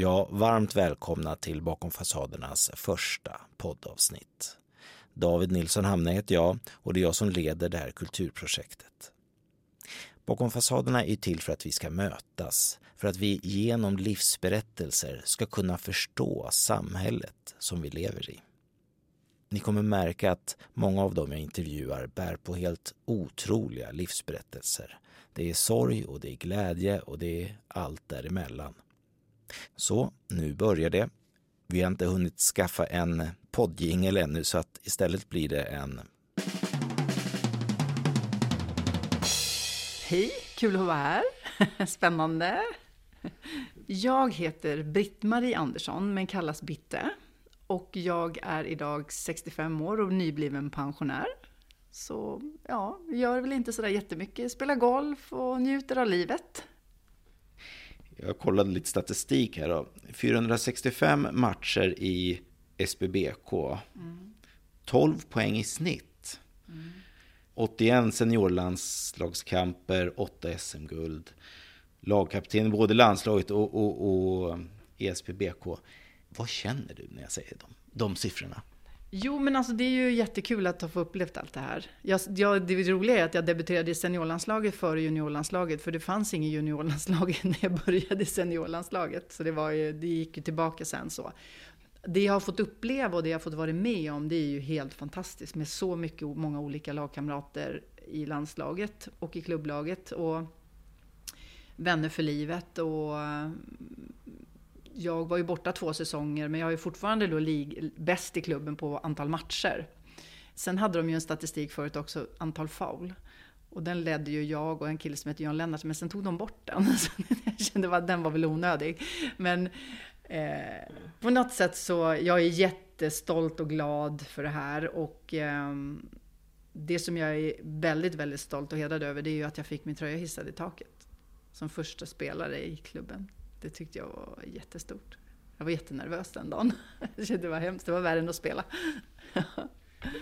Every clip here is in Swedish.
Ja, varmt välkomna till Bakom fasadernas första poddavsnitt. David Nilsson Hamne heter jag och det är jag som leder det här kulturprojektet. Bakom fasaderna är till för att vi ska mötas, för att vi genom livsberättelser ska kunna förstå samhället som vi lever i. Ni kommer märka att många av dem jag intervjuar bär på helt otroliga livsberättelser. Det är sorg och det är glädje och det är allt däremellan. Så, nu börjar det. Vi har inte hunnit skaffa en poddjingel ännu så att istället blir det en... Hej, kul att vara här. Spännande. Jag heter Britt-Marie Andersson men kallas Bitte. Och jag är idag 65 år och nybliven pensionär. Så ja, gör väl inte sådär jättemycket. Spelar golf och njuter av livet. Jag kollade lite statistik här då. 465 matcher i SBBK. Mm. 12 poäng i snitt. Mm. 81 seniorlandslagskamper, 8 SM-guld. Lagkapten i både landslaget och, och, och eh, i Vad känner du när jag säger de, de siffrorna? Jo, men alltså det är ju jättekul att ha fått upplevt allt det här. Jag, jag, det roliga är att jag debuterade i seniorlandslaget före juniorlandslaget, för det fanns inget juniorlandslag när jag började i seniorlandslaget. Så det, var ju, det gick ju tillbaka sen så. Det jag har fått uppleva och det jag har fått vara med om, det är ju helt fantastiskt med så mycket, många olika lagkamrater i landslaget och i klubblaget. Och vänner för livet och jag var ju borta två säsonger, men jag är fortfarande då lig, bäst i klubben på antal matcher. Sen hade de ju en statistik förut också, antal foul. Och den ledde ju jag och en kille som heter John Lennart, men sen tog de bort den. Så jag kände att den var väl onödig. Men eh, på något sätt så, jag är jättestolt och glad för det här. Och eh, det som jag är väldigt, väldigt stolt och hedrad över, det är ju att jag fick min tröja hissad i taket. Som första spelare i klubben. Det tyckte jag var jättestort. Jag var jättenervös den dagen. Det var hemskt, det var värre än att spela.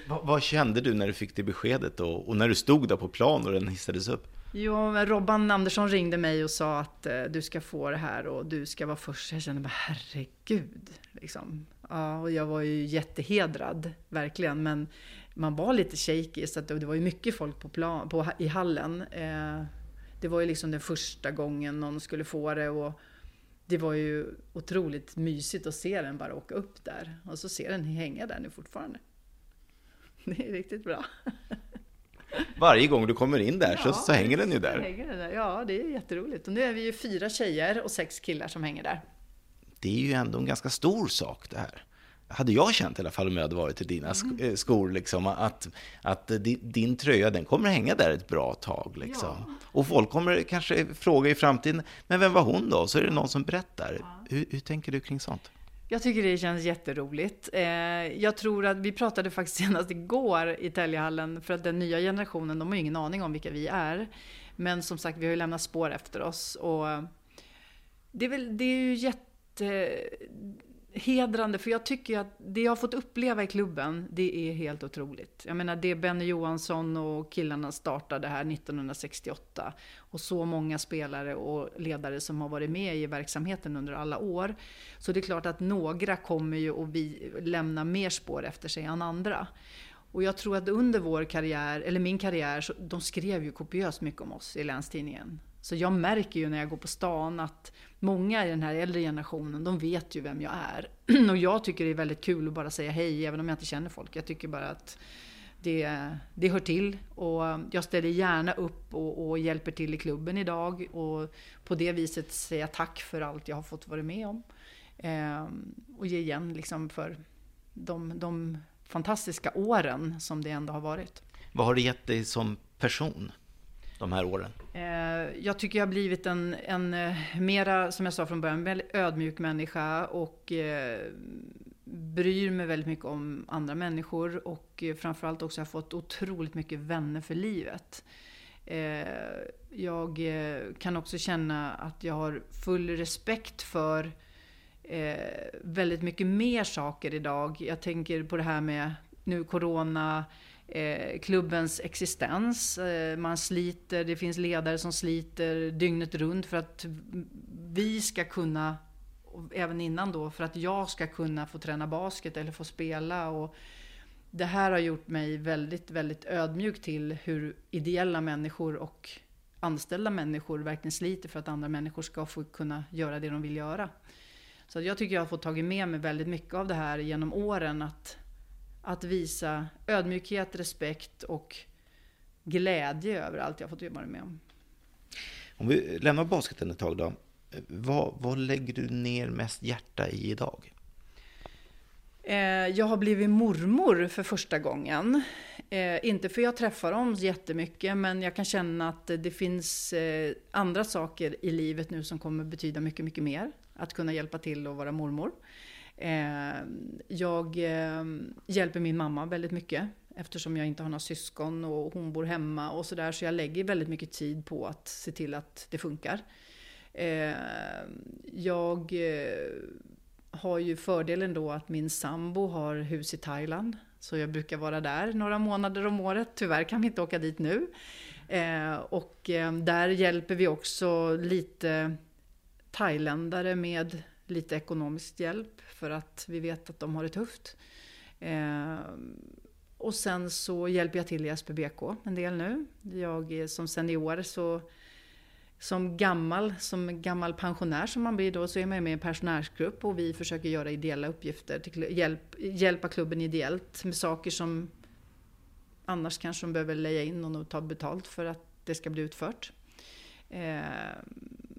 vad, vad, kände du när du fick det beskedet och, och när du stod där på plan och den hissades upp? Jo, Robban Andersson ringde mig och sa att eh, du ska få det här och du ska vara först. Jag kände bara herregud. Liksom. Ja, och jag var ju jättehedrad, verkligen. Men man var lite shaky, så det var ju mycket folk på plan, på, i hallen. Eh, det var ju liksom den första gången någon skulle få det. Och det var ju otroligt mysigt att se den bara åka upp där. Och så ser den hänga där nu fortfarande. Det är riktigt bra. Varje gång du kommer in där ja, så, så hänger den ju där. Hänger den där. Ja, det är jätteroligt. Och nu är vi ju fyra tjejer och sex killar som hänger där. Det är ju ändå en ganska stor sak det här hade jag känt i alla fall om jag hade varit i dina mm. Eh, skor, liksom, att, att din, tröja den kommer hänga där ett bra tag. Liksom. Ja. Och folk kommer kanske fråga i framtiden, men vem var hon då? Så är det någon som berättar. Ja. Hur, hur tänker du kring sånt? Jag tycker det känns jätteroligt. Eh, jag tror att vi pratade faktiskt senast igår i Täljehallen, för att den nya generationen, de har ju ingen aning om vilka vi är. Men som sagt, vi har ju lämnat spår efter oss. Och det är, väl, det är ju jätte hedrande, för jag tycker att det jag har fått uppleva i klubben, det är helt otroligt. Jag menar, det Benny Johansson och killarna startade här 1968 och så många spelare och ledare som har varit med i verksamheten under alla år. Så det är klart att några kommer ju att vi lämna mer spår efter sig än andra. Och jag tror att under vår karriär, eller min karriär, så de skrev ju kopiöst mycket om oss i Länstidningen. Så jag märker ju när jag går på stan att många i den här äldre generationen, de vet ju vem jag är. Och jag tycker det är väldigt kul att bara säga hej, även om jag inte känner folk. Jag tycker bara att det, det hör till. Och jag ställer gärna upp och, och, hjälper till i klubben idag. Och på det viset säga tack för allt jag har fått vara med om. Ehm, och ge igen liksom för de, de fantastiska åren som det ändå har varit. Vad har det gett dig som person? De här åren? Eh, jag tycker jag har blivit en, en eh, mera, som jag sa från början, väldigt ödmjuk människa och eh, bryr mig väldigt mycket om andra människor och framförallt också har fått otroligt mycket vänner för livet. Jag kan också känna att jag har full respekt för väldigt mycket mer saker idag. Jag tänker på det här med nu corona, eh, klubbens existens. Eh, man sliter, det finns ledare som sliter dygnet runt för att vi ska kunna även innan då, för att jag ska kunna få träna basket eller få spela. Och det här har gjort mig väldigt, väldigt ödmjuk till hur ideella människor och anställda människor verkligen sliter för att andra människor ska få kunna göra det de vill göra. Så jag tycker jag har fått tagit med mig väldigt mycket av det här genom åren. Att, att visa ödmjukhet, respekt och glädje över allt jag fått jobba med om. Om vi lämnar basketen ett tag då. Vad, vad lägger du ner mest hjärta i idag? Eh, jag har blivit mormor för första gången. Eh, inte för jag träffar dem jättemycket, men jag kan känna att det finns eh, andra saker i livet nu som kommer betyda mycket, mycket mer. Att kunna hjälpa till och vara mormor. Eh, jag eh, hjälper min mamma väldigt mycket eftersom jag inte har några syskon och hon bor hemma och sådär. Så jag lägger väldigt mycket tid på att se till att det funkar. Eh, jag har ju fördelen då att min sambo har hus i Thailand. Så jag brukar vara där några månader om året. Tyvärr kan vi inte åka dit nu. Eh, och eh, där hjälper vi också lite thailändare med lite ekonomisk hjälp. För att vi vet att de har det tufft. Eh, och sen så hjälper jag till i SPBK en del nu. Jag som senior så som gammal, som gammal pensionär som man blir då, så är man med i en pensionärsgrupp och vi försöker göra ideella uppgifter, till hjälp, hjälpa klubben ideellt med saker som annars kanske de behöver leja in och ta betalt för att det ska bli utfört. Eh,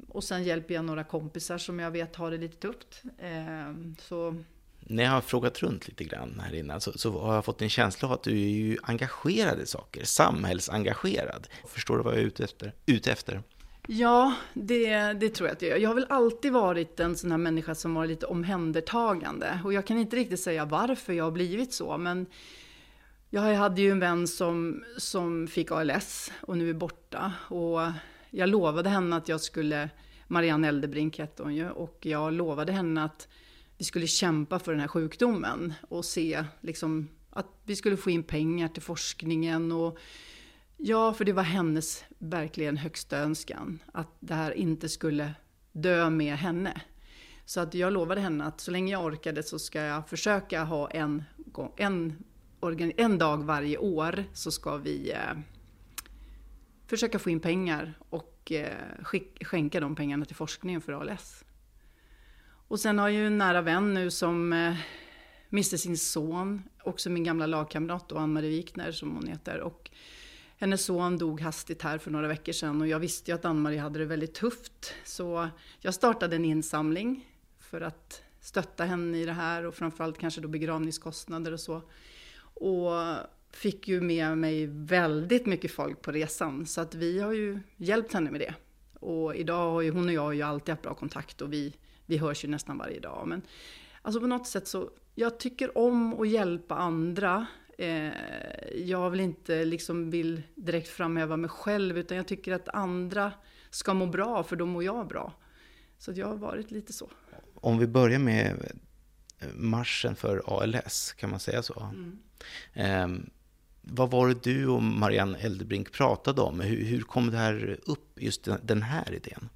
och sen hjälper jag några kompisar som jag vet har det lite tufft. Eh, så när jag har frågat runt lite grann här innan så, så, har jag fått en känsla av att du är ju engagerad i saker, samhällsengagerad. Förstår du vad jag är ute efter? Ute efter? Ja, det, det tror jag att jag gör. Jag har väl alltid varit en sån här människa som varit lite omhändertagande. Och jag kan inte riktigt säga varför jag har blivit så, men jag hade ju en vän som, som fick ALS och nu är borta. Och jag lovade henne att jag skulle, Marianne Eldebrink hette hon ju, och jag lovade henne att vi skulle kämpa för den här sjukdomen och se liksom, att vi skulle få in pengar till forskningen och Ja, för det var hennes verkligen högsta önskan. Att det här inte skulle dö med henne. Så att jag lovade henne att så länge jag orkade så ska jag försöka ha en, en, en dag varje år så ska vi eh, försöka få in pengar och eh, skick, skänka de pengarna till forskningen för ALS. Och sen har jag ju en nära vän nu som eh, miste sin son, också min gamla lagkamrat Ann-Marie Wikner som hon heter. Och hennes son dog hastigt här för några veckor sedan och jag visste ju att Ann-Marie hade det väldigt tufft. Så jag startade en insamling för att stötta henne i det här och framförallt kanske då begravningskostnader och så. Och fick ju med mig väldigt mycket folk på resan så att vi har ju hjälpt henne med det. Och idag har ju hon och jag ju alltid haft bra kontakt och vi, vi hörs ju nästan varje dag. Men alltså på något sätt så, jag tycker om att hjälpa andra eh, jag vill inte liksom vill direkt framhäva mig själv utan jag tycker att andra ska må bra för då mår jag bra. Så jag har varit lite så. Om vi börjar med marschen för ALS, kan man säga så? Mm. Vad var det du och Marianne Eldebrink pratade om? Hur, hur kom det här upp, just den här idén?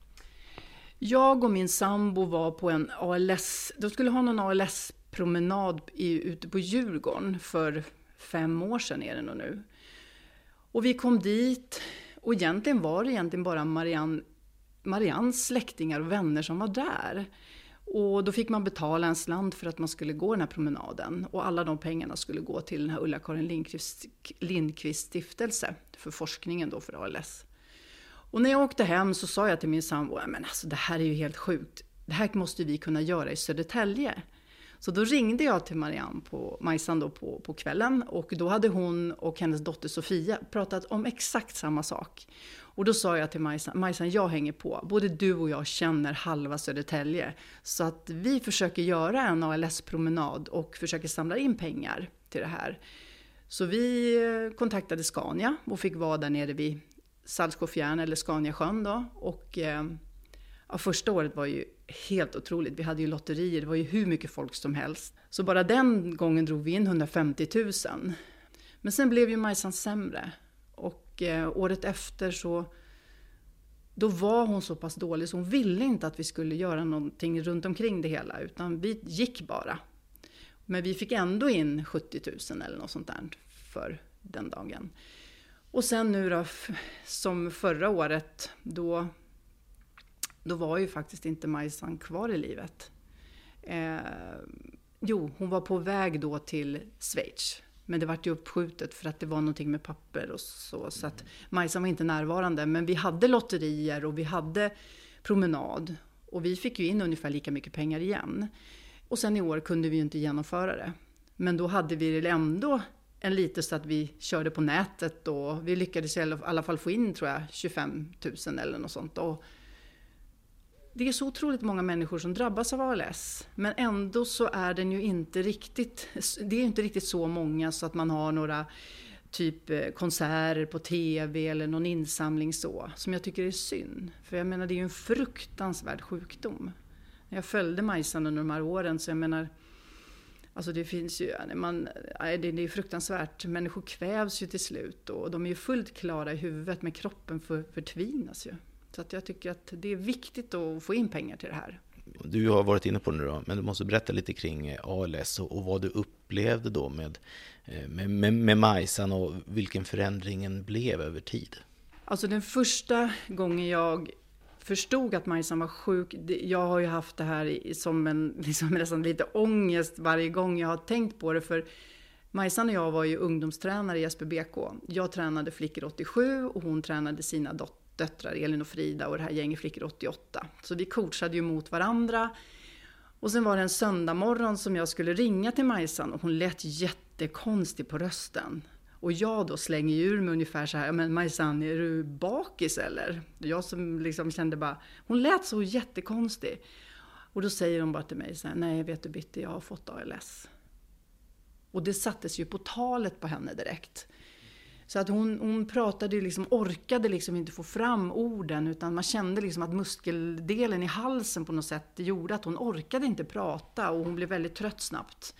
Jag och min sambo var på en ALS, de skulle ha någon ALS-promenad ute på Djurgården för fem år sedan är det nog nu. Och vi kom dit och egentligen var det egentligen bara Marianne, Mariannes släktingar och vänner som var där. Och då fick man betala en slant för att man skulle gå den här promenaden. Och alla de pengarna skulle gå till den här Ulla-Karin Lindqvist, Lindqvist stiftelse för forskningen då för ALS. Och när jag åkte hem så sa jag till min sambo, men alltså det här är ju helt sjukt. Det här måste vi kunna göra i Södertälje. Så då ringde jag till Marianne på Majsan då på, på kvällen och då hade hon och hennes dotter Sofia pratat om exakt samma sak. Och då sa jag till Majsan, Majsan jag hänger på, både du och jag känner halva Södertälje. Så att vi försöker göra en ALS-promenad och försöker samla in pengar till det här. Så vi eh, kontaktade Scania och fick vara där nere vid Saltsjöfjärn eller Scaniasjön då. Och eh, ja, första året var ju helt otroligt. Vi hade ju lotterier, det var ju hur mycket folk som helst. Så bara den gången drog vi in 150 000. Men sen blev ju Majsan sämre. Och eh, året efter så då var hon så pass dålig så hon ville inte att vi skulle göra någonting runt omkring det hela, utan vi gick bara. Men vi fick ändå in 70 000 eller något sånt där för den dagen. Och sen nu då, som förra året, då, då var ju faktiskt inte Majsan kvar i livet. Eh, jo, hon var på väg då till Schweiz. Men det vart ju uppskjutet för att det var någonting med papper och så. Så att Majsan var inte närvarande. Men vi hade lotterier och vi hade promenad. Och vi fick ju in ungefär lika mycket pengar igen. Och sen i år kunde vi ju inte genomföra det. Men då hade vi ändå en lite så att vi körde på nätet och vi lyckades i alla fall få in tror jag 25 000 eller något sånt. Och det är så otroligt många människor som drabbas av ALS. Men ändå så är den ju inte riktigt, det är inte riktigt så många så att man har några typ eh, konserter på TV eller någon insamling så. Som jag tycker är synd. För jag menar det är ju en fruktansvärd sjukdom. Jag följde Majsan under de här åren så jag menar Alltså det finns ju, man, det är fruktansvärt. Människor kvävs ju till slut och de är ju fullt klara i huvudet men kroppen för, förtvinas ju. Så att jag tycker att det är viktigt att få in pengar till det här. Du har varit inne på det nu då, men du måste berätta lite kring eh, ALS och, vad du upplevde då med, eh, med, med, med Majsan och vilken förändringen blev över tid. Alltså den första gången jag förstod att Majsan var sjuk, jag har ju haft det här som en liksom nästan lite ångest varje gång jag har tänkt på det. För Majsan och jag var ju ungdomstränare i SPBK. Jag tränade flickor 87 och hon tränade sina döttrar Elin och Frida och det här gänget flickor 88. Så vi coachade ju mot varandra. Och sen var det en söndag morgon som jag skulle ringa till Majsan och hon lät jättekonstig på rösten. Och jag då slänger ur mig ungefär så här, men Majsan, är du bakis eller? Jag som liksom kände bara, hon lät så jättekonstig. Och då säger hon bara till mig så här, nej vet du Bitte, jag har fått ALS. Och det sattes ju på talet på henne direkt. Så att hon, hon pratade liksom, orkade liksom inte få fram orden utan man kände liksom att muskeldelen i halsen på något sätt gjorde att hon orkade inte prata och hon blev väldigt trött snabbt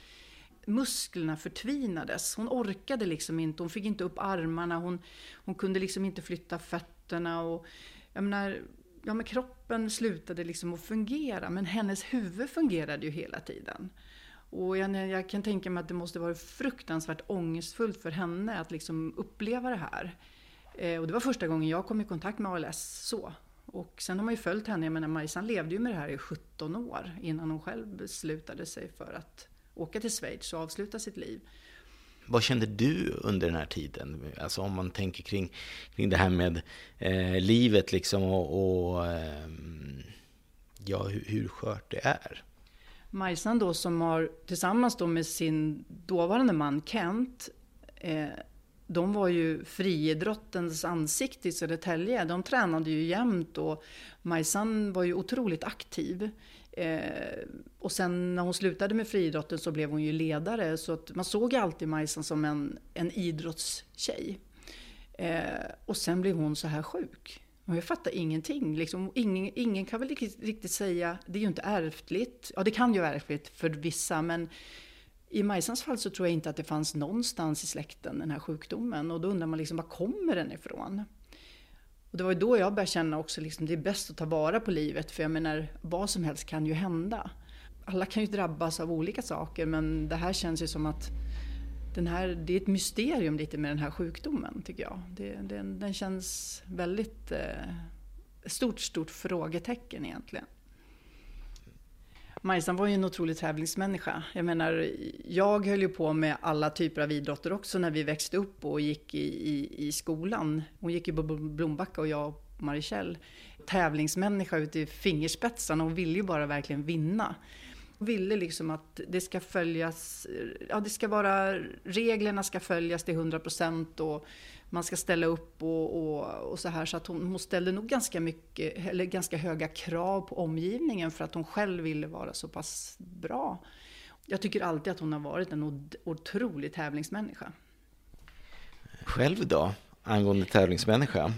musklerna förtvinades. Hon orkade liksom inte, hon fick inte upp armarna, hon, hon kunde liksom inte flytta fötterna. Och, jag menar, ja, men kroppen slutade liksom att fungera, men hennes huvud fungerade ju hela tiden. Och jag, jag kan tänka mig att det måste vara fruktansvärt ångestfullt för henne att liksom uppleva det här. Eh, och det var första gången jag kom i kontakt med ALS så. Och sen har man ju följt henne, jag menar Majsan levde ju med det här i 17 år innan hon själv beslutade sig för att åka till Schweiz och avsluta sitt liv. Vad kände du under den här tiden? Alltså om man tänker kring, kring det här med eh, livet liksom och, och eh, ja, hur, hur skört det är. Majsan då som har tillsammans då med sin dåvarande man Kent eh, de var ju friidrottens ansikte i Södertälje. De tränade ju jämt och Majsan var ju otroligt aktiv. Eh, och sen när hon slutade med friidrotten så blev hon ju ledare. Så att man såg alltid Majsan som en, en idrottstjej. Eh, och sen blev hon så här sjuk. Och jag fattar ingenting. Liksom, ingen, ingen kan väl riktigt säga, det är ju inte ärftligt. Ja, det kan ju vara ärftligt för vissa, men i Majsans fall så tror jag inte att det fanns någonstans i släkten den här sjukdomen. Och då undrar man liksom, var kommer den ifrån? Och det var ju då jag började känna också liksom, det är bäst att ta vara på livet. För jag menar, vad som helst kan ju hända. Alla kan ju drabbas av olika saker, men det här känns ju som att den här, det är ett mysterium lite med den här sjukdomen, tycker jag. Det, den, den känns väldigt eh, stort, stort frågetecken egentligen. Majsan var ju en otrolig tävlingsmänniska. Jag menar, jag höll ju på med alla typer av idrotter också när vi växte upp och gick i, i, i skolan. Hon gick ju på Blombacka och jag och Marichelle. Tävlingsmänniska ut i fingerspetsarna och ville ju bara verkligen vinna. Ville liksom att det ska följas, ja det ska vara, reglerna ska följas till 100 procent och man ska ställa upp och, och, och, så här. Så att hon, hon ställde nog ganska, mycket, eller ganska höga krav på omgivningen för att hon själv ville vara så pass bra. Jag tycker alltid att hon har varit en otrolig tävlingsmänniska. Själv då, angående tävlingsmänniska?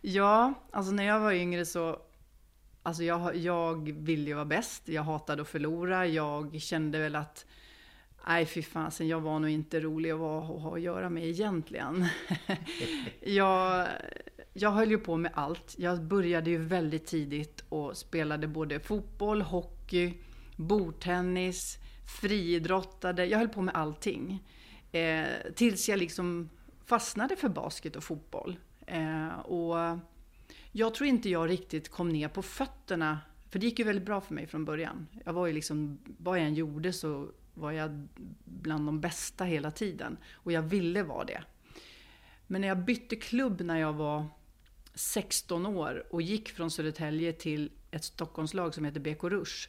Ja, alltså när jag var yngre så Alltså jag, jag ville ju vara bäst, jag hatade att förlora, jag kände väl att Nej, fy fasen, jag var nog inte rolig att, vara, att ha att göra med egentligen. jag, jag höll ju på med allt. Jag började ju väldigt tidigt och spelade både fotboll, hockey, bordtennis, friidrottade. Jag höll på med allting. Eh, tills jag liksom fastnade för basket och fotboll. Eh, och jag tror inte jag riktigt kom ner på fötterna. För det gick ju väldigt bra för mig från början. Jag var ju liksom, vad jag än gjorde så var jag bland de bästa hela tiden. Och jag ville vara det. Men när jag bytte klubb när jag var 16 år och gick från Södertälje till ett Stockholmslag som heter BK Rush.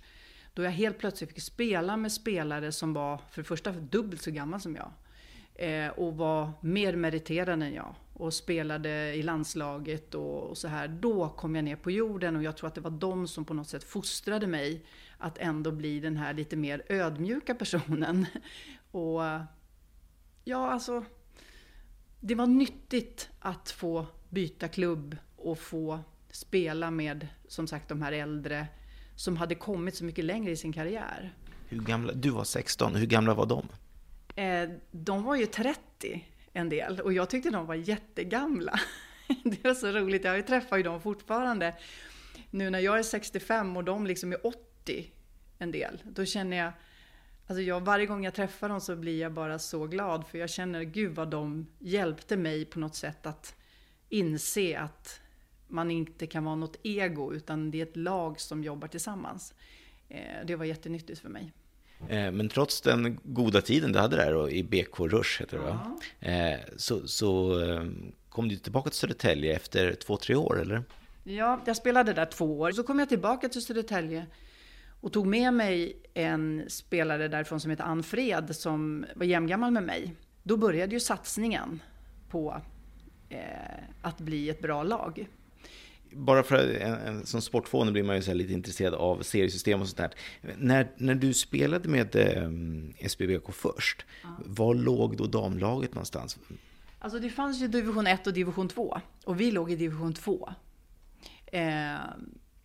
Då jag helt plötsligt fick spela med spelare som var för det första dubbelt så gamla som jag. Eh, och var mer meriterade än jag. Och spelade i landslaget och, och, så här. Då kom jag ner på jorden och jag tror att det var de som på något sätt fostrade mig att ändå bli den här lite mer ödmjuka personen. och ja, alltså. Det var nyttigt att få byta klubb och få spela med, som sagt, de här äldre som hade kommit så mycket längre i sin karriär. Hur gamla, du var 16, hur gamla var de? Eh, de var ju 30 en del och jag tyckte de var jättegamla. Det var så roligt, jag träffar ju dem fortfarande. Nu när jag är 65 och de liksom är 80 en del, då känner jag Alltså jag, varje gång jag träffar dem så blir jag bara så glad för jag känner, gud vad de hjälpte mig på något sätt att inse att man inte kan vara något ego utan det är ett lag som jobbar tillsammans. Eh, det var jättenyttigt för mig. Eh, men trots den goda tiden du hade där i BK Rush, heter det va? Ja. Så, så kom du tillbaka till Södertälje efter två, tre år, eller? Ja, jag spelade där två år. Så kom jag tillbaka till Södertälje och tog med mig en spelare därifrån som heter Ann Fred som var jämngammal med mig. Då började ju satsningen på eh, att bli ett bra lag bara för en, en, som sportfåne blir man ju så lite intresserad av seriesystem och sånt där. När, när du spelade med eh, SPBK först, ja. var låg då damlaget någonstans? Alltså det fanns ju division 1 och division 2 och vi låg i division 2. Eh,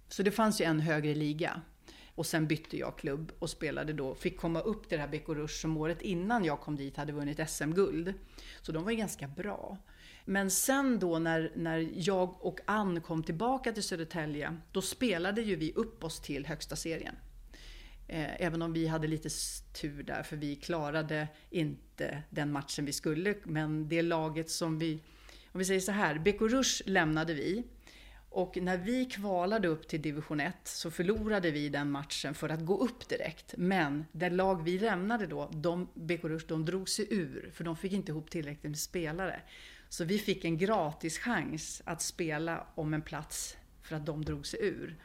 så det fanns ju en högre liga. Och sen bytte jag klubb och spelade då, fick komma upp till det här BK Rush som året innan jag kom dit hade vunnit SM-guld. Så de var ju ganska bra. Men sen då när, när jag och Ann kom tillbaka till Södertälje, då spelade ju vi upp oss till högsta serien. Eh, även om vi hade lite tur där, för vi klarade inte den matchen vi skulle. Men det laget som vi, om vi säger så här, BK Rush lämnade vi. Och när vi kvalade upp till division 1 så förlorade vi den matchen för att gå upp direkt. Men det lag vi lämnade då, de, BK Rush, de drog sig ur. För de fick inte ihop tillräckligt med spelare. Så vi fick en gratis chans att spela om en plats för att de drog sig ur.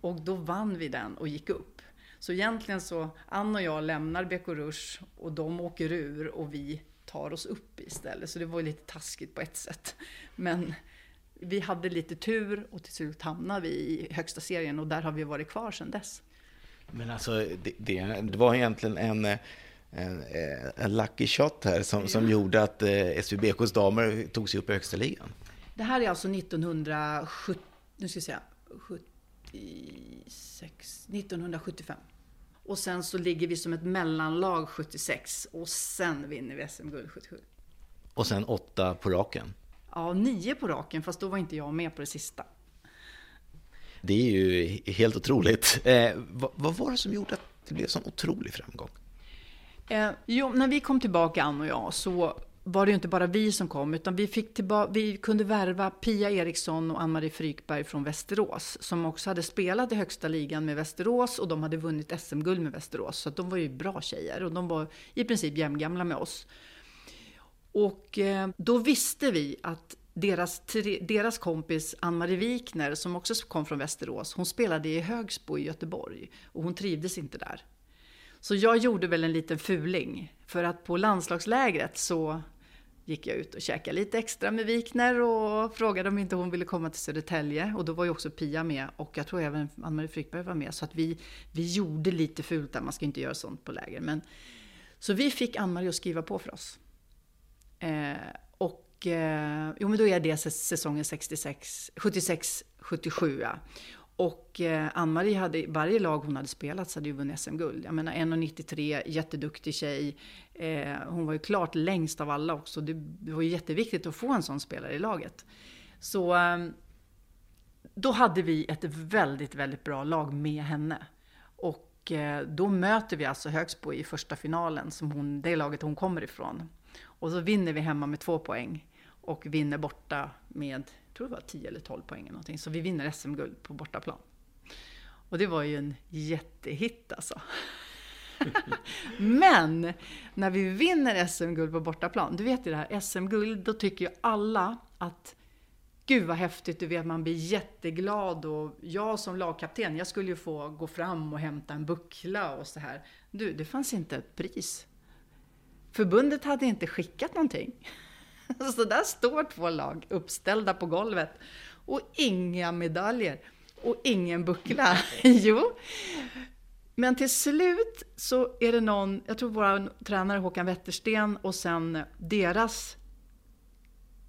Och då vann vi den och gick upp. Så egentligen så, Ann och jag lämnar BK Rush och de åker ur och vi tar oss upp istället. Så det var ju lite taskigt på ett sätt. Men vi hade lite tur och till slut hamnade vi i högsta serien och där har vi varit kvar sedan dess. Men alltså, det, det, det var egentligen en eh, en, en lucky shot här som, som gjorde att eh, SVBKs damer tog sig upp i högsta ligan. Det här är alltså 1970, nu ska jag säga, 76, 1975. Och sen så ligger vi som ett mellanlag 76 och sen vinner vi SM-guld 77. Och sen åtta på raken? Ja, nio på raken, fast då var inte jag med på det sista. Det är ju helt otroligt. Eh, vad, vad var det som gjorde att det blev sån otrolig framgång? Eh, jo, när vi kom tillbaka, Ann och jag, så var det ju inte bara vi som kom, utan vi, fick tillba- vi kunde värva Pia Eriksson och Ann-Marie Frykberg från Västerås, som också hade spelat i högsta ligan med Västerås och de hade vunnit SM-guld med Västerås. Så de var ju bra tjejer och de var i princip jämngamla med oss. Och eh, då visste vi att deras, deras kompis Ann-Marie Wikner, som också kom från Västerås, hon spelade i Högsbo i Göteborg och hon trivdes inte där. Så jag gjorde väl en liten fuling. För att på landslagslägret så gick jag ut och käkade lite extra med Wikner och frågade om inte hon ville komma till Södertälje. Och då var ju också Pia med och jag tror även Ann-Marie Frykberg var med. Så att vi, vi gjorde lite fult där, man ska inte göra sånt på läger. Men, så vi fick Ann-Marie att skriva på för oss. Eh, och eh, jo men då är det säsongen 66, 76, 77 ja. Och eh, Ann-Marie hade, varje lag hon hade spelat så hade ju vunnit SM-guld. Jag menar 1,93, jätteduktig tjej. Eh, hon var ju klart längst av alla också. Det, det var ju jätteviktigt att få en sån spelare i laget. Så eh, då hade vi ett väldigt, väldigt bra lag med henne. Och eh, då möter vi alltså Högsbo i första finalen, som hon, det laget hon kommer ifrån. Och så vinner vi hemma med två poäng och vinner borta med, tror det var 10 eller 12 poäng eller någonting. Så vi vinner SM-guld på bortaplan. Och det var ju en jättehit alltså. Men när vi vinner SM-guld på bortaplan, du vet ju det här SM-guld, då tycker ju alla att Gud vad häftigt, du vet man blir jätteglad och jag som lagkapten, jag skulle ju få gå fram och hämta en buckla och så här. Du, det fanns inte ett pris. Förbundet hade inte skickat någonting. Så där står två lag uppställda på golvet och inga medaljer och ingen buckla. jo. Men till slut så är det någon, jag tror vår tränare Håkan Wettersten och sen deras,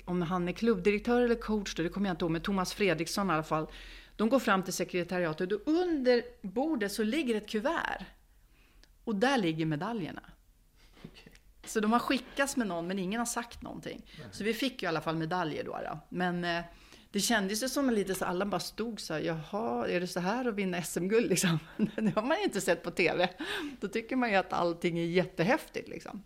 om han är klubbdirektör eller coach då, det kommer jag inte ihåg, men Thomas Fredriksson i alla fall. De går fram till sekretariatet och under bordet så ligger ett kuvert. Och där ligger medaljerna. Så de har skickats med någon men ingen har sagt någonting. Så vi fick ju i alla fall medaljer då. då. Men eh, det kändes ju som lite så alla bara stod så här, jaha, är det så här att vinna SM-guld liksom? Det har man inte sett på TV. Då tycker man ju att allting är jättehäftigt liksom.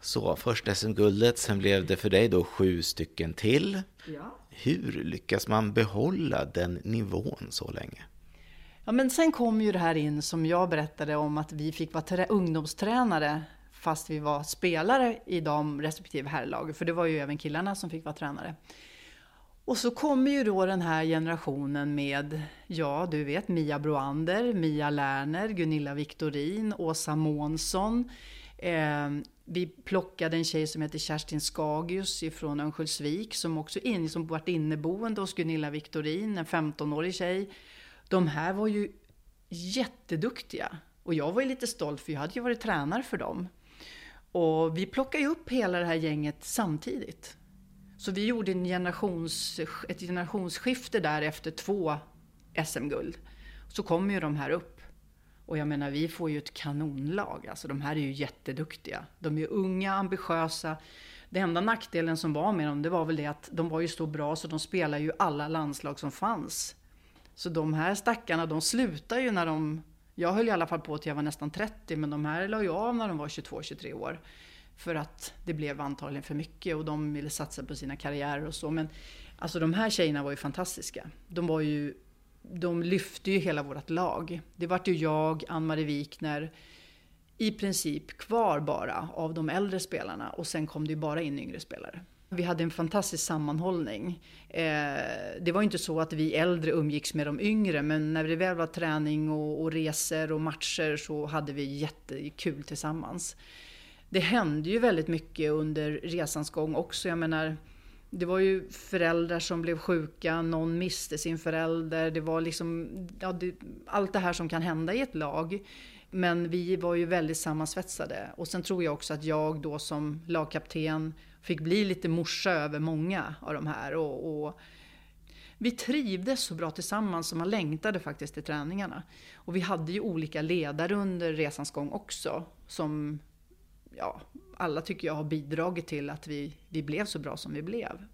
Så först SM-guldet, sen blev det för dig då sju stycken till. Ja. Hur lyckas man behålla den nivån så länge? Ja, men sen kom ju det här in som jag berättade om att vi fick vara ungdomstränare fast vi var spelare i de respektive herrlaget. För det var ju även killarna som fick vara tränare. Och så kommer ju då den här generationen med, ja du vet, Mia Broander, Mia Lerner, Gunilla Viktorin, Åsa Månsson. Eh, vi plockade en tjej som heter Kerstin Skagius ifrån Örnsköldsvik som också in, som varit inneboende hos Gunilla Viktorin, en 15-årig tjej. De här var ju jätteduktiga. Och jag var ju lite stolt för jag hade ju varit tränare för dem. Och vi plockade ju upp hela det här gänget samtidigt. Så vi gjorde en generations, ett generationsskifte där efter två SM-guld. Så kommer ju de här upp. Och jag menar, vi får ju ett kanonlag. Alltså de här är ju jätteduktiga. De är unga, ambitiösa. Det enda nackdelen som var med dem, det var väl det att de var ju så bra så de spelar ju alla landslag som fanns. Så de här stackarna, de slutar ju när de... Jag höll i alla fall på till jag var nästan 30, men de här la ju av när de var 22-23 år. För att det blev antagligen för mycket och de ville satsa på sina karriärer och så. Men alltså de här tjejerna var ju fantastiska. De var ju... De lyfte ju hela vårt lag. Det vart ju jag, Ann-Marie Wikner, i princip kvar bara av de äldre spelarna och sen kom det ju bara in yngre spelare. Vi hade en fantastisk sammanhållning. Eh, det var inte så att vi äldre umgicks med de yngre, men när det väl var träning och, och resor och matcher så hade vi jättekul tillsammans. Det hände ju väldigt mycket under resans gång också. Jag menar, det var ju föräldrar som blev sjuka, någon miste sin förälder. Det var liksom ja, det, allt det här som kan hända i ett lag. Men vi var ju väldigt sammansvetsade. Och sen tror jag också att jag då som lagkapten fick bli lite morsa över många av de här. Och, och, vi trivdes så bra tillsammans så man längtade faktiskt till träningarna. Och vi hade ju olika ledare under resans gång också. Som ja, alla tycker jag har bidragit till att vi, vi blev så bra som vi blev.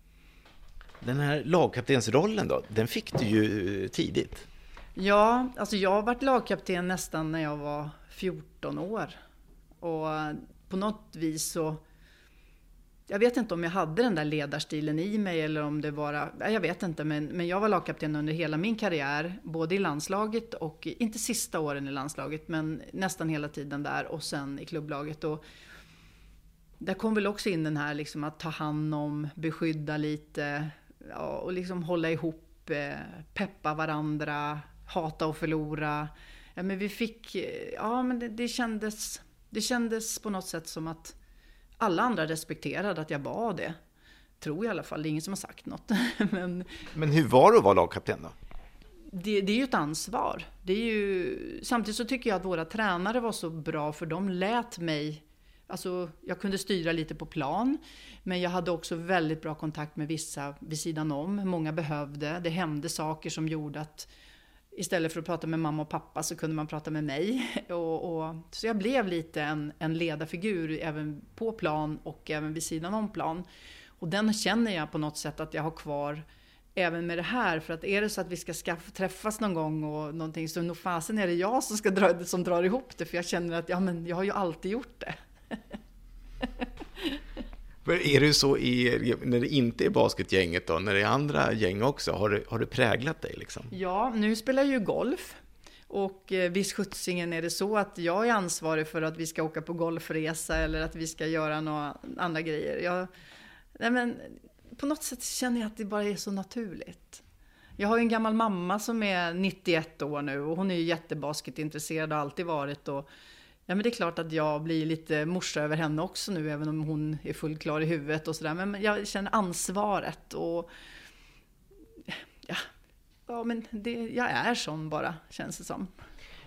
Den här lagkaptensrollen då, den fick du ju eh, tidigt. Ja, alltså jag har varit lagkapten nästan när jag var 14 år. Och på något vis så jag vet inte om jag hade den där ledarstilen i mig eller om det var, jag vet inte, men, men jag var lagkapten under hela min karriär, både i landslaget och, inte sista åren i landslaget, men nästan hela tiden där och sen i klubblaget. Och där kom väl också in den här liksom att ta hand om, beskydda lite ja, och liksom hålla ihop, eh, peppa varandra, hata och förlora. Ja, men vi fick, ja men det, det kändes, det kändes på något sätt som att alla andra respekterade att jag var det. Tror jag i alla fall, det är ingen som har sagt något. Men, Men hur var det att vara lagkapten då? Det, det, är ju ett ansvar. Det är ju, samtidigt så tycker jag att våra tränare var så bra för de lät mig Alltså, jag kunde styra lite på plan, men jag hade också väldigt bra kontakt med vissa vid sidan om. Många behövde. Det hände saker som gjorde att istället för att prata med mamma och pappa så kunde man prata med mig. Och, och, så jag blev lite en, en ledarfigur även på plan och även vid sidan om plan. Och den känner jag på något sätt att jag har kvar även med det här. För att är det så att vi ska skaffa, träffas någon gång och någonting så nog fasen är det jag som, ska dra, som drar ihop det. För jag känner att ja, men jag har ju alltid gjort det. Är det så i, när det inte är basketgänget då, när det är andra gäng också, har det, har det präglat dig liksom? Ja, nu spelar jag ju golf. Och eh, visst sjuttsingen är det så att jag är ansvarig för att vi ska åka på golfresa eller att vi ska göra några andra grejer. Jag, nej men, på något sätt känner jag att det bara är så naturligt. Jag har ju en gammal mamma som är 91 år nu och hon är ju jättebasketintresserad och har alltid varit. Och, ja, men det är klart att jag blir lite morsa över henne också nu, även om hon är fullt klar i huvudet och sådär. Men jag känner ansvaret och ja, ja men det, jag är sån bara, känns det som.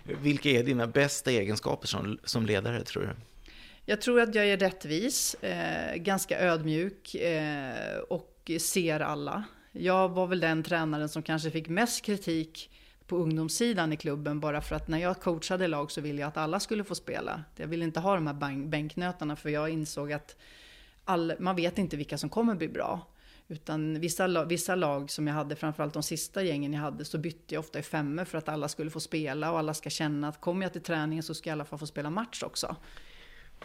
Vilka är dina bästa egenskaper som, som ledare, tror du? Jag tror att jag är rättvis, eh, ganska ödmjuk eh, och ser alla. Jag var väl den tränaren som kanske fick mest kritik på ungdomssidan i klubben bara för att när jag coachade lag så ville jag att alla skulle få spela. Jag ville inte ha de här bänknötarna för jag insåg att all, man vet inte vilka som kommer bli bra. Utan vissa, vissa lag som jag hade, framförallt de sista gängen jag hade, så bytte jag ofta i femmor för att alla skulle få spela och alla ska känna att kommer jag till träningen så ska jag i alla fall få spela match också.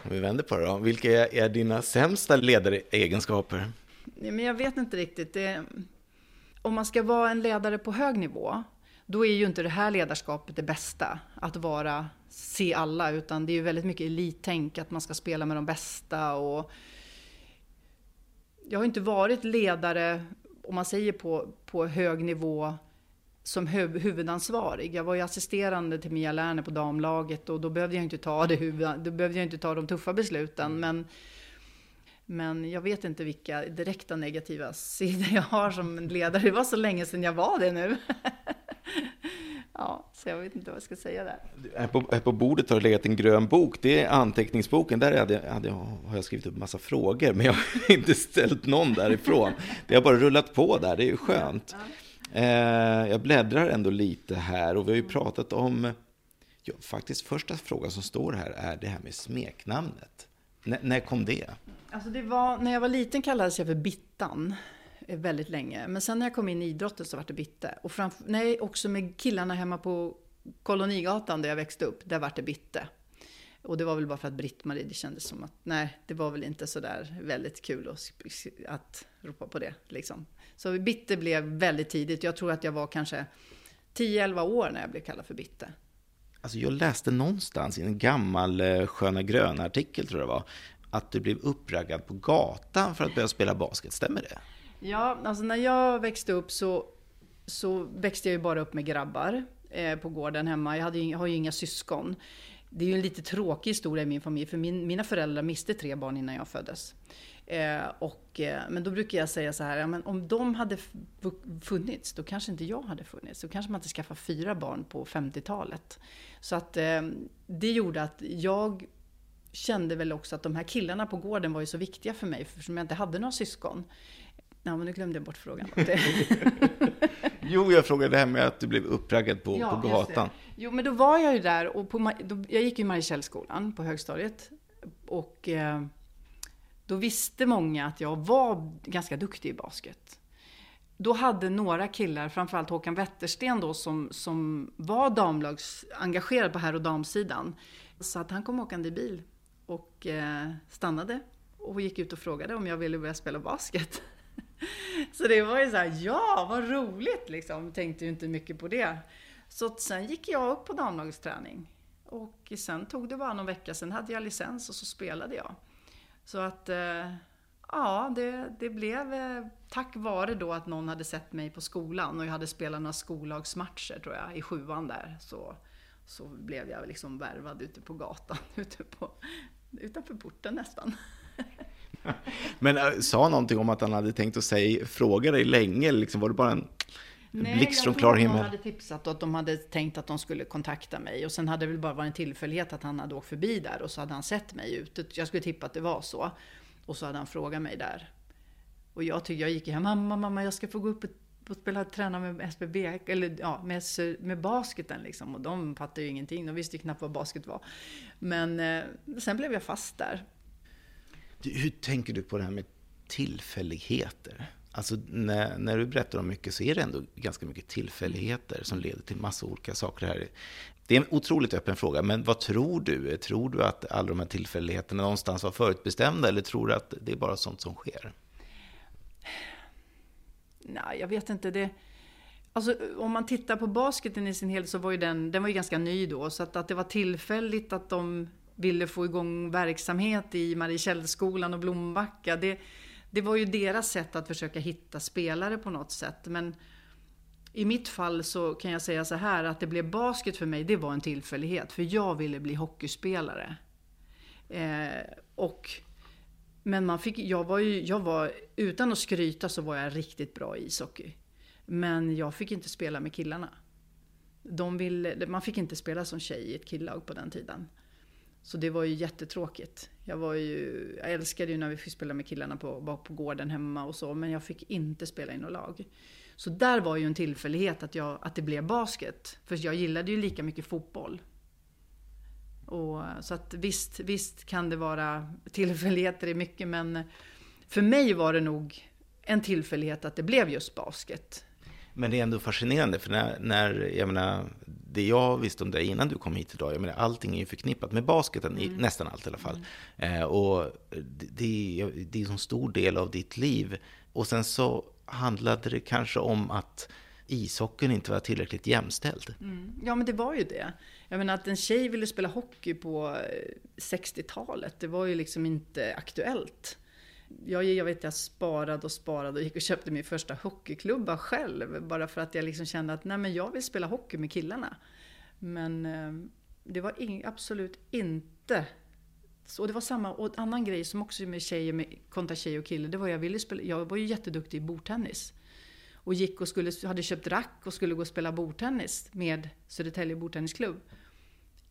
Om vi vänder på det då, vilka är dina sämsta ledaregenskaper? Men jag vet inte riktigt. Det, om man ska vara en ledare på hög nivå, då är ju inte det här ledarskapet det bästa. Att vara, se alla, utan det är ju väldigt mycket elittänk, att man ska spela med de bästa och jag har inte varit ledare, om man säger på, på hög nivå, som huvudansvarig. Jag var ju assisterande till Mia Lerner på damlaget och då behövde jag inte ta, det huvud, då behövde jag inte ta de tuffa besluten. Mm. Men, men jag vet inte vilka direkta negativa sidor jag har som ledare. Det var så länge sedan jag var det nu. Ja, så jag vet inte vad jag ska säga där. Här på, här på bordet har det legat en grön bok. Det är anteckningsboken. Där hade, hade, har jag skrivit upp en massa frågor, men jag har inte ställt någon därifrån. Det har bara rullat på där, det är ju skönt. Eh, jag bläddrar ändå lite här och vi har ju pratat om... Ja, faktiskt första frågan som står här är det här med smeknamnet. N när kom det? Alltså det var, när jag var liten kallades jag för Bittan Eh, väldigt länge. Men sen när jag kom in i idrotten så var det Bitte. Och framför, nej, också med killarna hemma på Kolonigatan där jag växte upp, där var det Bitte. Och det var väl bara för att Britt-Marie, det kändes som att nej, det var väl inte sådär väldigt kul att, att ropa på det. Liksom. Så Bitte blev väldigt tidigt. Jag tror att jag var kanske 10-11 år när jag blev kallad för Bitte. Alltså jag läste någonstans i en gammal eh, Sköna Gröna-artikel, tror jag det var, att du blev uppraggad på gatan för att börja spela basket. Stämmer det? Ja, alltså när jag växte upp så, så växte jag ju bara upp med grabbar eh, på gården hemma. Jag, hade ju, har ju inga syskon. Det är ju en lite tråkig historia i min familj, för min, mina föräldrar miste tre barn innan jag föddes. Eh, och, eh, men då brukar jag säga så här, ja, men om de hade funnits, då kanske inte jag hade funnits. Då kanske man inte skaffade fyra barn på 50-talet. Så att eh, det gjorde att jag kände väl också att de här killarna på gården var ju så viktiga för mig, eftersom jag inte hade några syskon. Ja, men nu glömde jag bort frågan. jo, jag frågade det här med att du blev uppraggad på, ja, på gatan. Jo, men då var jag ju där och på, då, jag gick ju i Marikällskolan på högstadiet. Och eh, då visste många att jag var ganska duktig i basket. Då hade några killar, framförallt Håkan Wettersten då, som, som var damlagsengagerad på herr och damsidan. Så att han kom åkande i bil och eh, stannade och gick ut och frågade om jag ville börja spela basket. Så det var ju så här, ja vad roligt liksom. Tänkte ju inte mycket på det. Så sen gick jag upp på damlagsträning. Och sen tog det bara någon vecka, sen hade jag licens och så spelade jag. Så att, eh, ja, det, det blev eh, tack vare då att någon hade sett mig på skolan och jag hade spelat några skollagsmatcher tror jag, i sjuan där. Så, så blev jag liksom värvad ute på gatan, ute på, utanför porten nästan. Men äh, sa någonting om att han hade tänkt att säga, fråga dig länge, liksom, var det bara en blixt från klar himmel? Nej, jag tror att de hade tipsat och att de hade tänkt att de skulle kontakta mig. Och sen hade det väl bara varit en tillfällighet att han hade åkt förbi där och så hade han sett mig ute. Jag skulle tippa att det var så. Och så hade han frågat mig där. Och jag tyckte, jag gick hem, mamma, mamma, jag ska få gå upp och spela, träna med SBB, eller ja, med, med basketen liksom. Och de fattade ju ingenting, de visste ju knappt vad basket var. Men eh, sen blev jag fast där. Hur tänker du på det här med tillfälligheter. Alltså när, när du berättar om mycket så är det ändå ganska mycket tillfälligheter som leder till massa olika saker här. Det är en otroligt öppen fråga, men vad tror du? Tror du att alla de här tillfälligheterna någonstans var förutbestämda eller tror du att det är bara sånt som sker? Nej, jag vet inte. Det... Alltså, om man tittar på basketen i sin helhet så var ju den, den var ju ganska ny då. Så att, att det var tillfälligt att de ville få igång verksamhet i Mariekällsskolan och Blombacka. Det, det var ju deras sätt att försöka hitta spelare på något sätt. Men i mitt fall så kan jag säga så här att det blev basket för mig, det var en tillfällighet. För jag ville bli hockeyspelare. Eh, och, men man fick, jag var ju, jag var, utan att skryta så var jag riktigt bra i ishockey. Men jag fick inte spela med killarna. De ville, man fick inte spela som tjej i ett killag på den tiden. Så det var ju jättetråkigt. Jag, var ju, jag älskade ju när vi fick spela med killarna på, på gården hemma och så, men jag fick inte spela i något lag. Så där var ju en tillfällighet att, jag, att det blev basket. För jag gillade ju lika mycket fotboll. Och, så att visst, visst kan det vara tillfälligheter i mycket, men för mig var det nog en tillfällighet att det blev just basket. Men det är ändå fascinerande, för när, när jag menar, det jag visste om dig innan du kom hit idag, jag menar, allting är ju förknippat med basketen, mm. nästan allt i alla fall. Mm. Eh, och det, det, det är en så stor del av ditt liv. Och sen så handlade det kanske om att ishockeyn inte var tillräckligt jämställd. Mm. Ja, men det var ju det. Jag menar att en tjej ville spela hockey på 60-talet, eh, det var ju liksom inte aktuellt jag, jag vet jag sparade och sparade och gick och köpte min första hockeyklubba själv. Bara för att jag liksom kände att nej men jag vill spela hockey med killarna. Men eh, det var in, absolut inte så. Det var samma, och en annan grej som också med tjejer, med, kontra tjej och kille, det var jag ville spela, jag var ju jätteduktig i bordtennis. Och gick och skulle, hade köpt rack och skulle gå och spela bordtennis med Södertälje bordtennisklubb.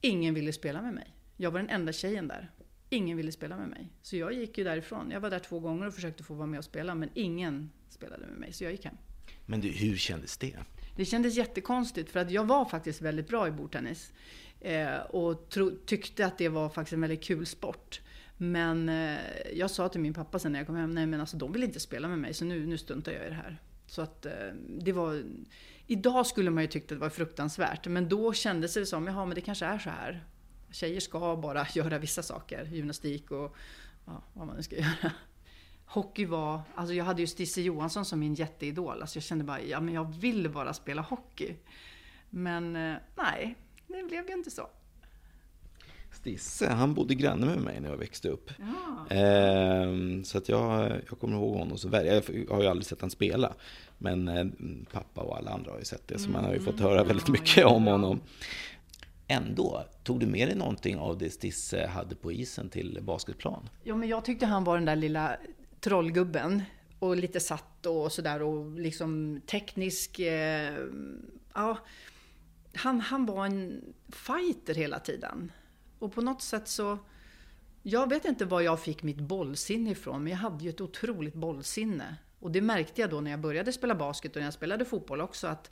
Ingen ville spela med mig. Jag var den enda tjejen där. Ingen ville spela med mig. Så jag gick ju därifrån. Jag var där två gånger och försökte få vara med och spela, men ingen spelade med mig. Så jag gick hem. Men du, hur kändes det? Det kändes jättekonstigt, för att jag var faktiskt väldigt bra i bordtennis. Eh, och tro, tyckte att det var faktiskt en väldigt kul sport. Men eh, jag sa till min pappa sen när jag kom hem, nej men alltså de vill inte spela med mig, så nu, nu stuntar jag i det här. Så att eh, det var... Idag skulle man ju tyckt att det var fruktansvärt, men då kändes det som, jaha men det kanske är så här tjejer ska bara göra vissa saker, gymnastik och ja, vad man nu ska göra. Hockey var, alltså jag hade ju Stisse Johansson som min jätteidol. Alltså jag kände bara, ja men jag vill bara spela hockey. Men eh, nej, det blev ju inte så. Stisse, han bodde granne med mig när jag växte upp. Ja. Ehm, så att jag, jag kommer ihåg honom så väl. Jag har ju aldrig sett honom spela. Men eh, pappa och alla andra har ju sett det, så man har ju fått mm. höra väldigt mycket om honom ändå, tog du med dig någonting av det Stisse hade på isen till basketplan? Ja, men jag tyckte han var den där lilla trollgubben. Och lite satt och sådär och liksom teknisk. Eh, ja, han, han var en fighter hela tiden. Och på något sätt så... Jag vet inte var jag fick mitt bollsinne ifrån, men jag hade ju ett otroligt bollsinne. Och det märkte jag då när jag började spela basket och när jag spelade fotboll också, att,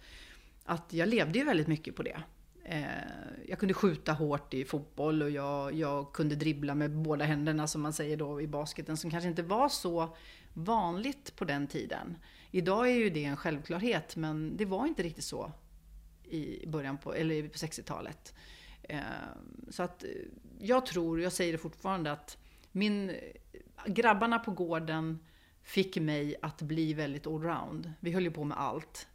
att jag levde ju väldigt mycket på det. Eh, jag kunde skjuta hårt i fotboll och jag, jag, kunde dribbla med båda händerna som man säger då i basketen som kanske inte var så vanligt på den tiden. Idag är ju det en självklarhet men det var inte riktigt så i början på, eller på 60-talet. Eh, så att eh, jag tror, jag säger det fortfarande att min, eh, grabbarna på gården fick mig att bli väldigt allround. Vi höll ju på med allt.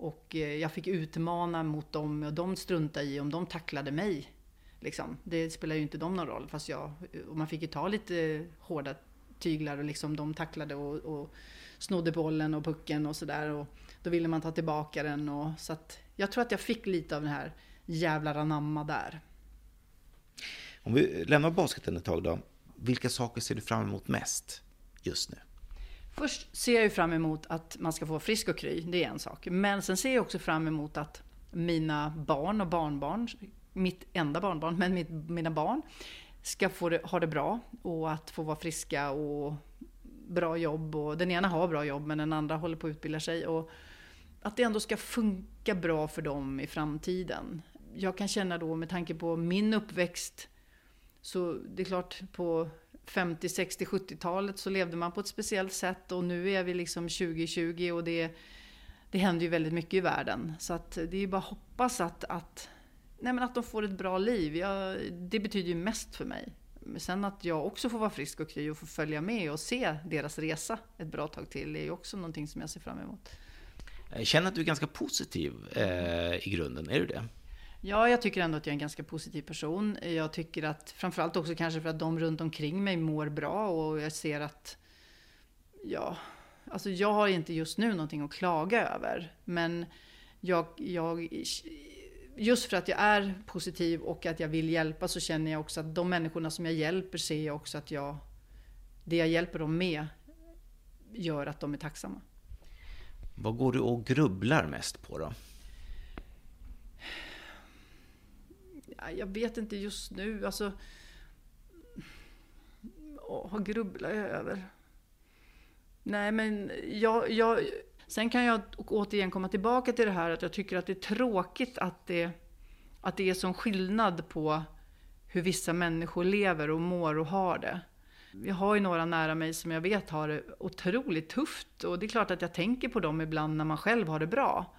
Och eh, jag fick utmana mot dem och de struntade i om de tacklade mig. Liksom. Det spelar ju inte dem någon roll. Fast jag, och man fick ju ta lite hårda tyglar och liksom de tacklade och, och snodde bollen och pucken och sådär. Då ville man ta tillbaka den. Och, så att jag tror att jag fick lite av den här jävlar anamma där. Om vi lämnar basketen ett tag då. Vilka saker ser du fram emot mest just nu? Först ser jag ju fram emot att man ska få frisk och kry, det är en sak. Men sen ser jag också fram emot att mina barn och barnbarn, mitt enda barnbarn, men mitt, mina barn, ska få det, ha det bra och att få vara friska och bra jobb. Och den ena har bra jobb men den andra håller på att utbilda sig. Och att det ändå ska funka bra för dem i framtiden. Jag kan känna då med tanke på min uppväxt, så det är klart på 50, 60, 70-talet så levde man på ett speciellt sätt och nu är vi liksom 2020 och det, det händer ju väldigt mycket i världen. Så att det är ju bara att hoppas att, att, nej men att de får ett bra liv. Jag, det betyder ju mest för mig. Sen att jag också får vara frisk och kry och få följa med och se deras resa ett bra tag till är ju också någonting som jag ser fram emot. Jag känner att du är ganska positiv eh, i grunden, är du det? Ja, jag tycker ändå att jag är en ganska positiv person. Jag tycker att, framförallt också kanske för att de runt omkring mig mår bra och jag ser att, ja, alltså jag har inte just nu någonting att klaga över. Men jag, jag, just för att jag är positiv och att jag vill hjälpa så känner jag också att de människorna som jag hjälper ser jag också att jag, det jag hjälper dem med gör att de är tacksamma. Vad går du och grubblar mest på då? Jag vet inte just nu. Alltså, vad grubblar jag över? Nej, men jag, jag, sen kan jag återigen komma tillbaka till det här att jag tycker att det är tråkigt att det, att det är sån skillnad på hur vissa människor lever och mår och har det. Jag har ju några nära mig som jag vet har det otroligt tufft och det är klart att jag tänker på dem ibland när man själv har det bra.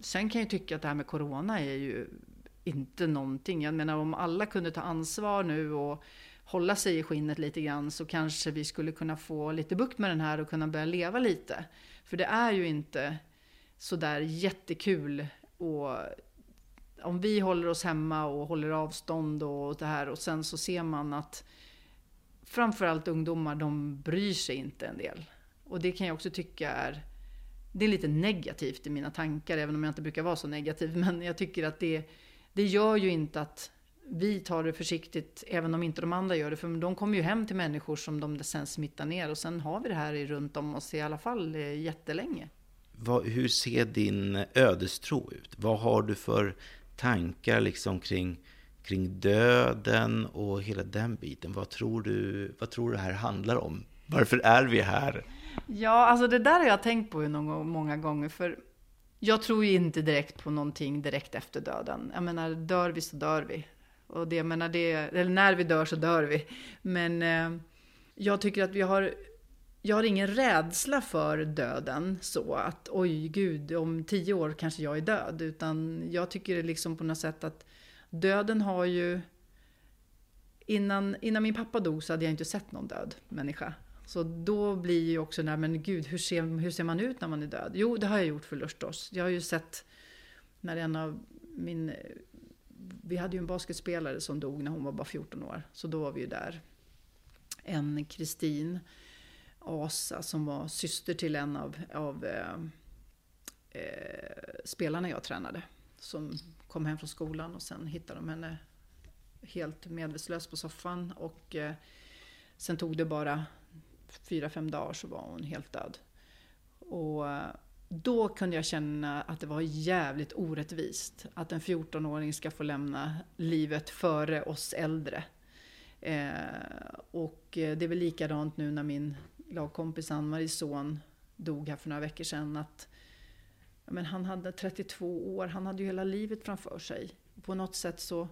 Sen kan jag tycka att det här med Corona är ju inte någonting. Jag menar om alla kunde ta ansvar nu och hålla sig i skinnet lite grann så kanske vi skulle kunna få lite bukt med den här och kunna börja leva lite. För det är ju inte sådär jättekul och om vi håller oss hemma och håller avstånd och det här och sen så ser man att framförallt ungdomar, de bryr sig inte en del. Och det kan jag också tycka är, det är lite negativt i mina tankar, även om jag inte brukar vara så negativ. Men jag tycker att det, det gör ju inte att vi tar det försiktigt, även om inte de andra gör det. För de kommer ju hem till människor som de sen smittar ner. Och sen har vi det här runt om oss i alla fall eh, jättelänge. Vad, hur ser din ödestro ut? Vad har du för tankar liksom kring kring döden och hela den biten. Vad tror du, vad tror du det här handlar om? Varför är vi här? Ja, alltså det där har jag tänkt på någon, många gånger. För jag tror ju inte direkt på någonting direkt efter döden. Jag menar, dör vi så dör vi. Och det, jag menar, det, eller när vi dör så dör vi. Men eh, jag tycker att vi har jag har ingen rädsla för döden så att oj gud om tio år kanske jag är död. Utan jag tycker liksom på något sätt att döden har ju... Innan, innan min pappa dog så hade jag inte sett någon död människa. Så då blir ju också den här, men gud, hur ser, hur ser man ut när man är död? Jo, det har jag gjort förstås. Jag har ju sett när en av min... Vi hade ju en basketspelare som dog när hon var bara 14 år. Så då var vi ju där. En Kristin Asa som var syster till en av, av eh, eh, spelarna jag tränade. Som kom hem från skolan och sen hittade de henne helt medvetslös på soffan. Och eh, sen tog det bara fyra, fem dagar så var hon helt död. Och eh, då kunde jag känna att det var jävligt orättvist att en 14-åring ska få lämna livet före oss äldre. Eh, och eh, det är väl likadant nu när min lagkompis Ann-Maries son dog här för några veckor sedan. Att men han hade 32 år, han hade ju hela livet framför sig. På något sätt så,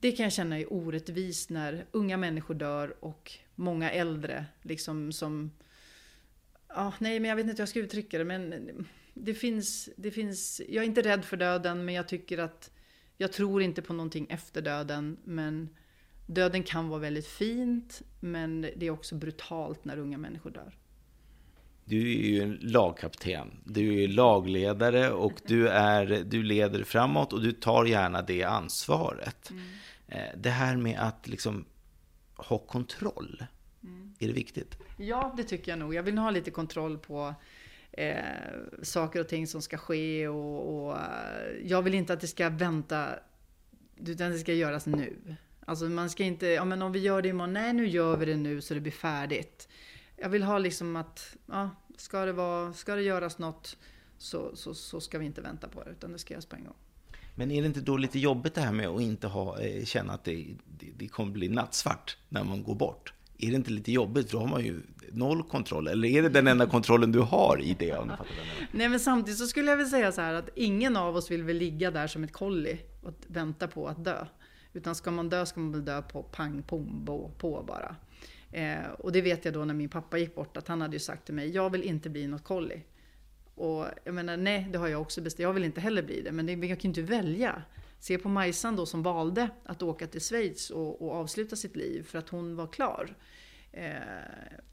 det kan jag känna är orättvist när unga människor dör och många äldre liksom som, ja, nej men jag vet inte hur jag ska uttrycka det men det finns, det finns, jag är inte rädd för döden men jag tycker att jag tror inte på någonting efter döden men döden kan vara väldigt fint men det är också brutalt när unga människor dör. Du är ju en lagkapten, du är lagledare och du, är, du leder framåt och du tar gärna det ansvaret. Mm. Eh, det här med att liksom ha kontroll, mm. är det viktigt? Ja, det tycker jag nog. Jag vill ha lite kontroll på eh, saker och ting som ska ske och, och, eh, jag vill inte att det ska vänta, utan det ska göras nu. Alltså man ska inte, ja men om vi gör det imorgon, nej nu gör vi det nu så det blir färdigt jag vill ha liksom att, ja, ska det, vara, ska det göras något så, så, så ska vi inte vänta på det, utan det ska göras på en gång. Men är det inte då lite jobbigt det här med att inte ha, eh, känna att det, det, det kommer bli nattsvart när man går bort? Är det inte lite jobbigt? Då har man ju noll kontroll. Eller är det den enda kontrollen du har i det? Nej, men samtidigt så skulle jag vilja säga så här att ingen av oss vill väl ligga där som ett kolli och vänta på att dö. Utan ska man dö ska man väl dö på pang pom på bara. Eh, och det vet jag då när min pappa gick bort att han hade ju sagt till mig, jag vill inte bli något kolli. Och jag menar, nej, det har jag också bestämt. Jag vill inte heller bli det, men det, jag kan ju inte välja. Se på Majsan då som valde att åka till Schweiz och, och avsluta sitt liv för att hon var klar. Eh,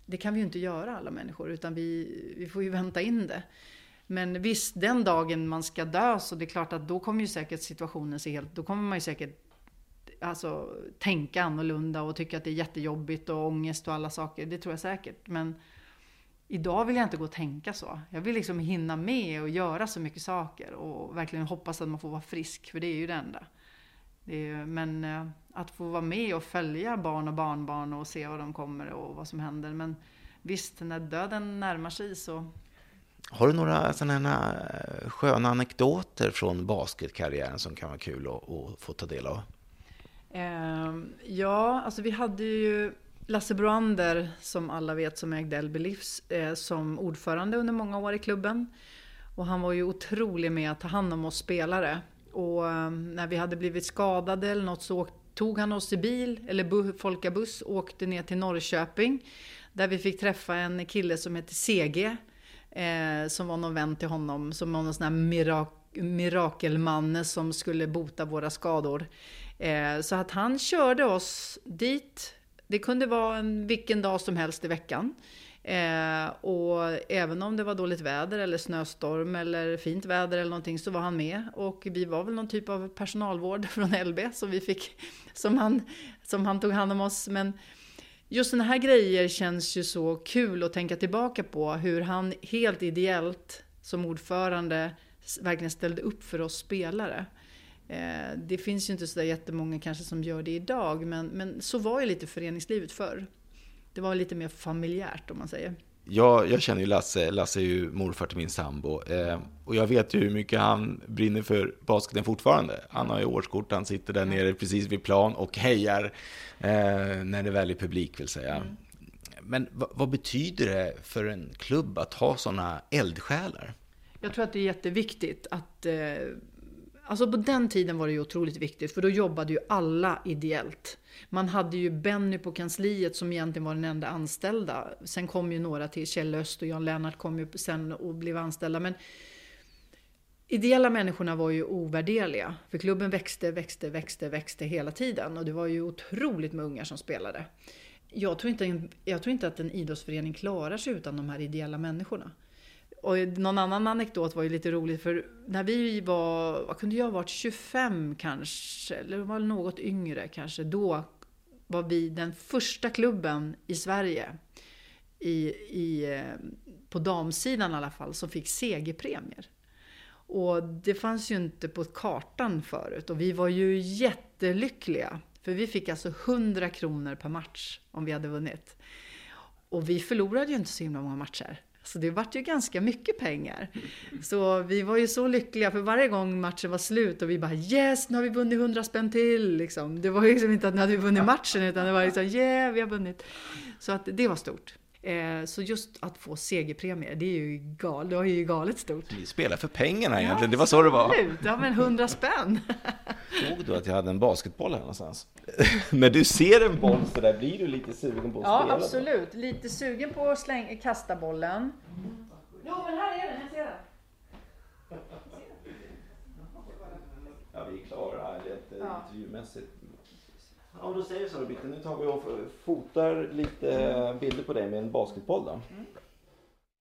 det kan vi ju inte göra alla människor, utan vi, vi får ju vänta in det. Men visst, den dagen man ska dö så det är klart att då kommer ju säkert situationen se helt... Då kommer man ju säkert alltså, tänka annorlunda och tycka att det är jättejobbigt och ångest och alla saker. Det tror jag säkert. Men idag vill jag inte gå och tänka så. Jag vill liksom hinna med och göra så mycket saker och verkligen hoppas att man får vara frisk, för det är ju det enda. Det är, men eh, att få vara med och följa barn och barnbarn och se var de kommer och vad som händer. Men visst, när döden närmar sig så har du några sådana eh, sköna anekdoter från basketkarriären som kan vara kul att, att få ta del av? Ehm, ja, alltså vi hade ju Lasse Broander, som alla vet, som ägde LB Livs, eh, som ordförande under många år i klubben. Och han var ju otrolig med att ta hand om oss spelare. Och eh, när vi hade blivit skadade eller något så tog han oss i bil, eller folkabuss, och åkte ner till Norrköping. Där vi fick träffa en kille som heter CG. Eh, som var någon vän till honom, som var någon sån här mirak mirakelmanne som skulle bota våra skador. Eh, så att han körde oss dit. Det kunde vara en, vilken dag som helst i veckan. Eh, och även om det var dåligt väder eller snöstorm eller fint väder eller någonting så var han med. Och vi var väl någon typ av personalvård från LB som vi fick, som han, som han tog hand om oss. Men just sådana här grejer känns ju så kul att tänka tillbaka på. Hur han helt ideellt som ordförande verkligen ställde upp för oss spelare. Eh, det finns ju inte sådär jättemånga kanske som gör det idag, men, men så var ju lite föreningslivet förr. Det var lite mer familjärt om man säger. Ja, jag känner ju Lasse. Lasse är ju morfar till min sambo. Eh, och jag vet ju hur mycket han brinner för basketen fortfarande. Han har ju årskort, han sitter där nere precis vid plan och hejar eh, när det väl är publik vill säga. Mm. Men vad, vad, betyder det för en klubb att ha sådana eldsjälar? Jag tror att det är jätteviktigt att eh, Alltså på den tiden var det ju otroligt viktigt för då jobbade ju alla ideellt. Man hade ju Benny på kansliet som egentligen var den enda anställda. Sen kom ju några till, Kjell Öst och Jan Lennart kom ju sen och blev anställda. Men ideella människorna var ju ovärderliga. För klubben växte, växte, växte, växte hela tiden. Och det var ju otroligt med ungar som spelade. Jag tror inte, jag tror inte att en idrottsförening klarar sig utan de här ideella människorna. Och någon annan anekdot var ju lite rolig för när vi var, vad kunde jag ha varit, 25 kanske, eller var något yngre kanske, då var vi den första klubben i Sverige, i, i, på damsidan i alla fall, som fick segerpremier. Och det fanns ju inte på kartan förut och vi var ju jättelyckliga. För vi fick alltså 100 kronor per match om vi hade vunnit. Och vi förlorade ju inte så himla många matcher. Så det vart ju ganska mycket pengar. Så vi var ju så lyckliga för varje gång matchen var slut och vi bara yes, nu har vi vunnit 100 spänn till. Liksom. Det var ju liksom inte att nu hade vi vunnit matchen utan det var liksom yeah, vi har vunnit. Så att det var stort. Eh, så just att få segerpremier, det är ju galet, det var ju galet stort. Vi spelar för pengarna egentligen, ja, det var så det var. Absolut, ja men 100 spänn. Såg du att jag hade en basketboll här någonstans? När du ser en boll så där blir du lite sugen på att ja, spela? Ja, absolut. Då? Lite sugen på att släng, kasta bollen. Jo, men här är den, jag ser den. Ja, vi är klara här intervjumässigt. Ja, då säger så då Bitte, nu tar vi och fotar lite bilder på dig med en basketboll då. Mm.